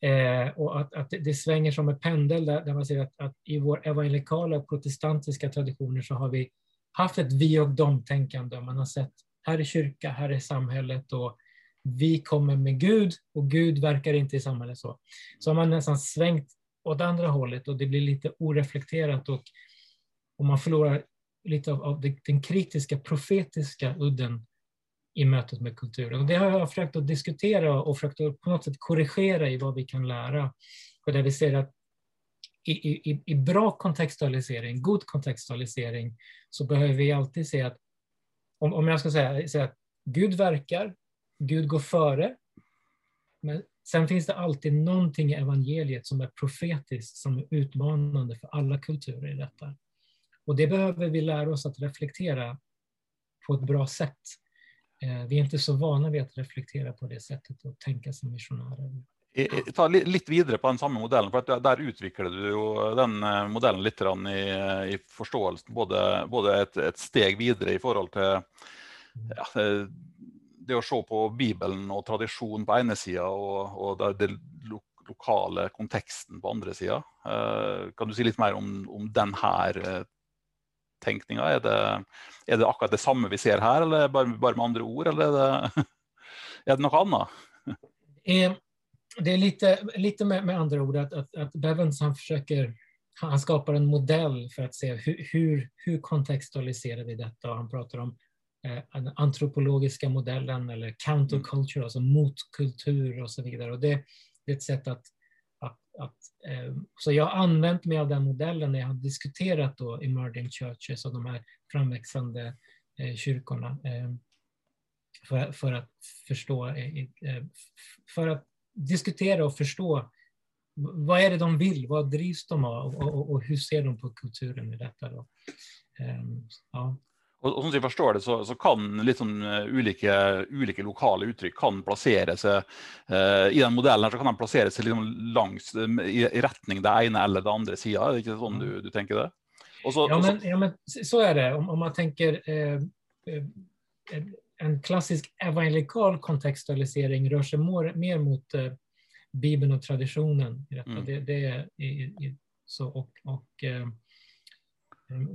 Eh, och att, att det svänger som en pendel där, där man ser att, att, i vår evangelikala och protestantiska traditioner så har vi haft ett vi och dom-tänkande. Man har sett här är kyrka, här är samhället och vi kommer med Gud och Gud verkar inte i samhället så. Så har man nästan svängt åt andra hållet och det blir lite oreflekterat och, och man förlorar lite av, av den kritiska profetiska udden i mötet med kulturen. Och det har jag försökt att diskutera och försökt att på något sätt korrigera i vad vi kan lära. Och där vi ser att i, i, i bra kontextualisering, god kontextualisering, så behöver vi alltid se att, om, om jag ska säga, säga att Gud verkar, Gud går före. Men sen finns det alltid någonting i evangeliet som är profetiskt, som är utmanande för alla kulturer i detta. Och det behöver vi lära oss att reflektera på ett bra sätt. Eh, vi är inte så vana vid att reflektera på det sättet och tänka som missionärer. Ta lite vidare på den samma modellen, för att där utvecklade du ju den eh, modellen lite grann i, i förståelse, både, både ett, ett steg vidare i förhållande till mm. ja, eh, det att se på Bibeln och tradition på ena sidan och, och det lo, lokala kontexten på andra sidan. Kan du säga lite mer om, om den här uh. Är det, är det akkurat det samma vi ser här eller bara, bara med andra ord eller är det, är det något annat? Eh, det är lite, lite med, med andra ord att, att, att Bevens han försöker han skapar en modell för att se hur, hur, hur kontextualiserar vi detta och han pratar om Eh, den antropologiska modellen eller counterculture, mm. alltså motkultur och så vidare. Och det, det är ett sätt att, att, eh, så jag har använt mig av den modellen när jag har diskuterat då emerging churches och de här framväxande eh, kyrkorna eh, för, för att förstå, eh, eh för att diskutera och förstå vad är det de vill, vad drivs de av och, och, och hur ser de på kulturen i detta? Då? Eh, ja. Och, och som jag förstår det så, så kan liksom olika, olika lokala uttryck kan placera sig uh, i den modellen så kan de placera sig liksom långs i, i riktning det ena eller det andra sidan. Är det inte så du, du tänker det? Så, ja, men, ja, men så är det. Om, om man tänker eh, eh, en klassisk evangelikal kontextualisering rör sig more, mer mot eh, Bibeln och traditionen. I detta. Mm. Det, det är i, i, så, och, och eh, Mm.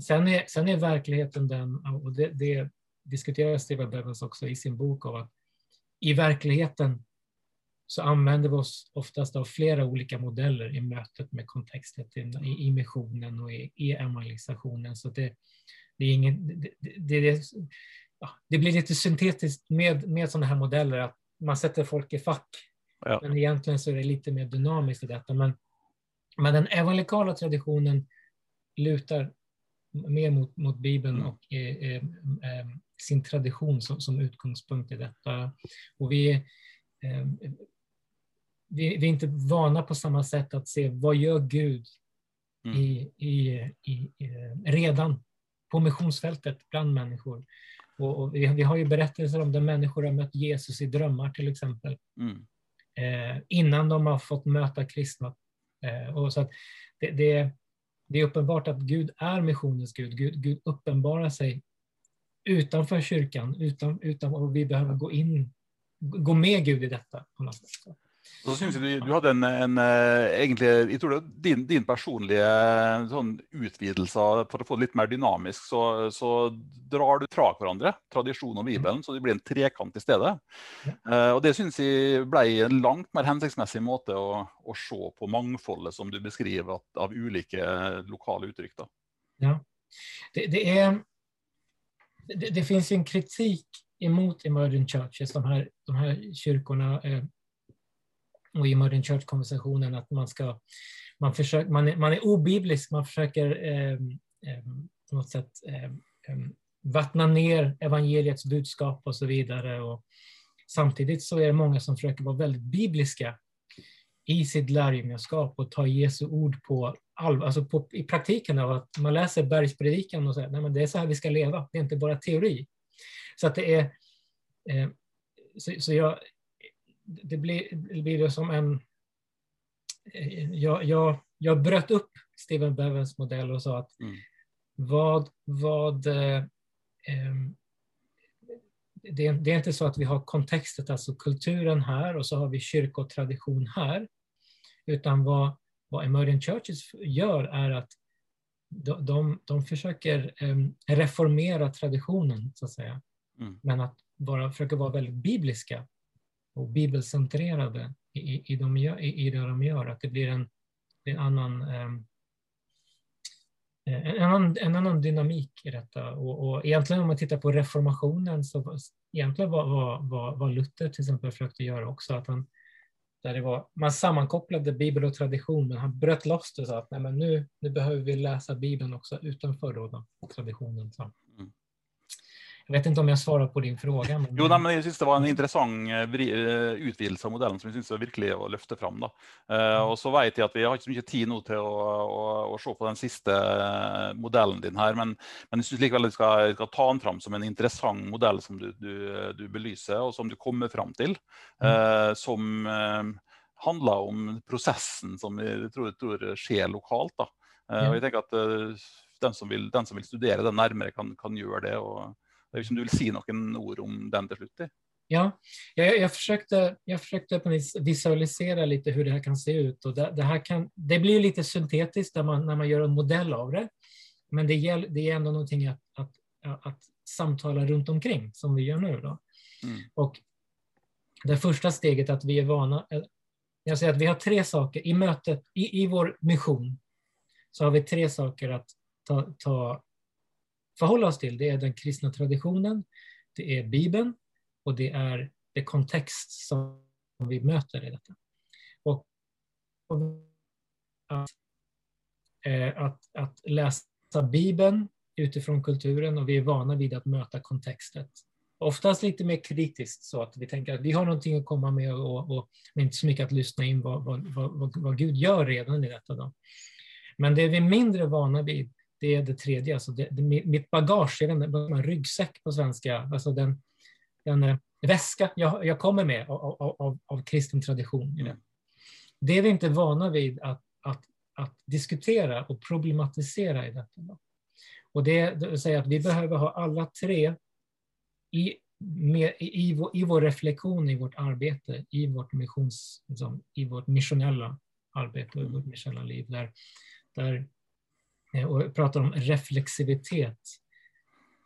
Sen är, sen är verkligheten den, och det, det diskuterar Steve Bevins också i sin bok, av att i verkligheten så använder vi oss oftast av flera olika modeller i mötet med kontexten i, i missionen och i, i evangelisationen. Så det, det, är ingen, det, det, det, det blir lite syntetiskt med, med sådana här modeller, att man sätter folk i fack. Ja. Men egentligen så är det lite mer dynamiskt i detta. Men, men den evangelikala traditionen lutar mer mot, mot Bibeln mm. och eh, eh, eh, sin tradition som, som, utgångspunkt i detta. Och vi, vi, vi, är inte vana på samma sätt att se vad gör Gud mm. i, i, i, redan på missionsfältet bland människor. Och, och vi, vi, har ju berättelser om där människor har mött Jesus i drömmar till exempel. Mm. Eh, innan de har fått möta kristna. Eh, och så att det, det, det är uppenbart att Gud är missionens Gud. Gud, Gud uppenbarar sig utanför kyrkan, utan, utan och vi behöver gå in, gå med Gud i detta på något sätt. Så synes jeg du, du hadde en, en, eh, egentlig, jeg tror det din, din personlige sånn, utvidelse for å få det litt mer dynamisk, så, så drar du fra hverandre tradisjon og Bibelen, så det blir en trekant i stedet. Uh, og Det synes jeg ble en langt mer hensiktsmessig måte å, å se på mangfoldet som du beskriver at, av ulike lokale uttrykk. Da. Ja, det, det, är, det, det finns en kritik emot emerging churches, de här, de här kyrkorna eh, och i modern church-konversationen att man ska, man, försöker, man, är, man är obiblisk, man försöker eh, eh, på något sätt eh, vattna ner evangeliets budskap och så vidare. Och samtidigt så är det många som försöker vara väldigt bibliska i sitt lärjungaskap och ta Jesu ord på allvar, alltså på, i praktiken av att man läser bergspredikan och säger att det är så här vi ska leva, det är inte bara teori. Så att det är, eh, så, så jag, det blir, det blir som en... Jag, jag, jag bröt upp Steven Bevens modell och sa att mm. vad, vad eh, det, det, är inte så att vi har kontexten, alltså kulturen här och så har vi kyrka och tradition här. Utan vad, vad Emerging Churches gör är att de, de, de försöker um, reformera traditionen, så att säga. Mm. Men att bara försöka vara väldigt bibliska och bibelcentrerade i, i, de, i, i det de gör. Att det blir en, en annan ehm, eh, en annan, en annan dynamik i detta. Och, och egentligen om man tittar på reformationen så egentligen var, var, var, var Luther till exempel försökte göra också att han där det var, man sammankopplade bibel och tradition, men han bröt loss det och sa att nej, men nu, nu behöver vi läsa bibeln också utanför då, traditionen. Så. Mm. Jag vet inte om jag svarar på din fråga. Men... Jo, men jag syns det var en intressant eh, eh, utvidelse av modellen som jag syns virkelig å løfte fram. Da. Uh, og så vet jeg at Vi har ikke så mye tid nå til å, å, å se på den siste modellen din her, men, men jeg syns likevel du skal, skal, ta den fram som en interessant modell som du, du, du belyser, og som du kommer fram til. Uh, som handler om prosessen som jeg tror, tror skjer lokalt. Da. og jeg tenker at den som, vil, den som vil studere det nærmere, kan, kan gjøre det. Og Liksom du vill säga några ord om den till slut? Ja, jag, jag, försökte, jag försökte visualisera lite hur det här kan se ut. Och det, det här kan, det blir lite syntetiskt när man, när man gör en modell av det. Men det, gäll, det är ändå någonting att, att, att, samtala runt omkring som vi gör nu. Då. Mm. Och det första steget att vi är vana. Jag säger att vi har tre saker i mötet, i, i vår mission, så har vi tre saker att ta, ta förhålla oss till, det är den kristna traditionen, det är Bibeln och det är det kontext som vi möter i detta. Och att, eh, att, att läsa Bibeln utifrån kulturen och vi är vana vid att möta kontextet. Oftast lite mer kritiskt så att vi tänker att vi har någonting att komma med och, och men inte så mycket att lyssna in vad, vad, vad, vad Gud gör redan i detta. Då. Men det är vi mindre vana vid det är det tredje. Alltså det, det, mitt bagage, inte, vad ryggsäck på svenska, alltså den, den eh, väska jag, jag kommer med av, av, av kristen tradition. Mm. Det är vi inte vana vid att, att, att diskutera och problematisera i detta. Och det, det säga att vi behöver ha alla tre i, med, i, vår, i vår reflektion, i vårt arbete, i vårt, missions, liksom, i vårt missionella arbete och i vårt missionella liv. Där, där Eh, och pratar om reflexivitet,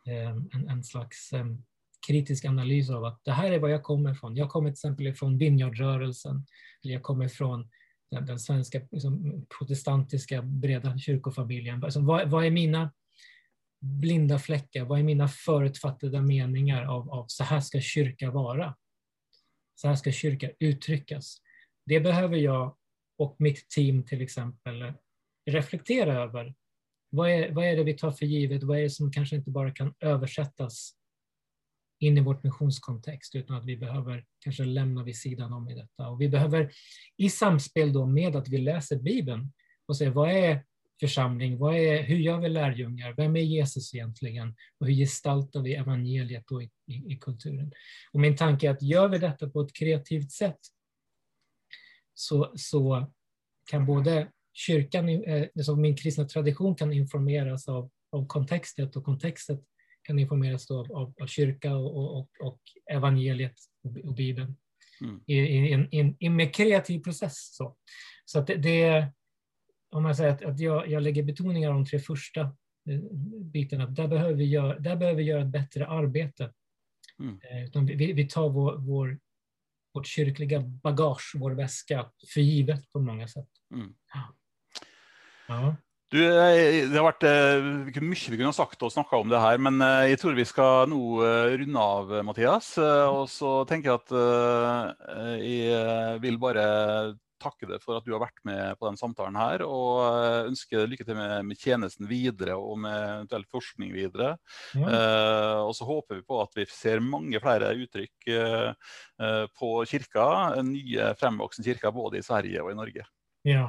ehm, en, en slags ehm, kritisk analys av att det här är var jag kommer ifrån. Jag kommer till exempel från Vinjardrörelsen, eller jag kommer från den, den svenska liksom, protestantiska breda kyrkofamiljen. Alltså, vad, vad, är mina blinda fläckar? Vad är mina förutfattade meningar av, av så här ska kyrka vara? Så här ska kyrka uttryckas. Det behöver jag och mitt team till exempel reflektera över vad är, vad är det vi tar för givet? Vad är det som kanske inte bara kan översättas in i vårt missionskontext utan att vi behöver kanske lämna vid sidan om i detta. Och vi behöver i samspel då med att vi läser Bibeln och se vad är församling, vad är, hur gör vi lärjungar, vem är Jesus egentligen och hur gestaltar vi evangeliet då i, i, i kulturen. Och min tanke är att gör vi detta på ett kreativt sätt så, så kan både kyrkan, alltså min kristna tradition kan informeras av, av kontextet och kontextet kan informeras av, av, av kyrka och, och, och evangeliet och, Bibeln. mm. i, i, en, i, en mer kreativ process. Så, så att det, det om man säger att, att jag, jag lägger betoningar de tre första eh, bitarna, där behöver vi göra, där behöver vi göra ett bättre arbete. Mm. Eh, vi, vi tar vår, vår, vårt kyrkliga bagage, vår väska, för givet på många sätt. Mm. Ja. Du, eh, det har vært uh, mye vi kunne sagt og snakka om det her, men uh, jeg tror vi skal nå runde av, Mathias. og så tenker jeg at jeg vil bare takke deg for at du har vært med på den samtalen her, og eh, ønske lykke til med, med, tjenesten videre og med eventuell forskning videre. Ja. Eh, og så håper vi på at vi ser mange flere uttrykk eh, eh på kirka, nye fremvoksende kirker både i Sverige og i Norge. Ja,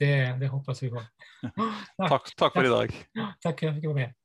det, det hoppas vi på. takk, takk, for i dag. Takk for at jeg fikk være med.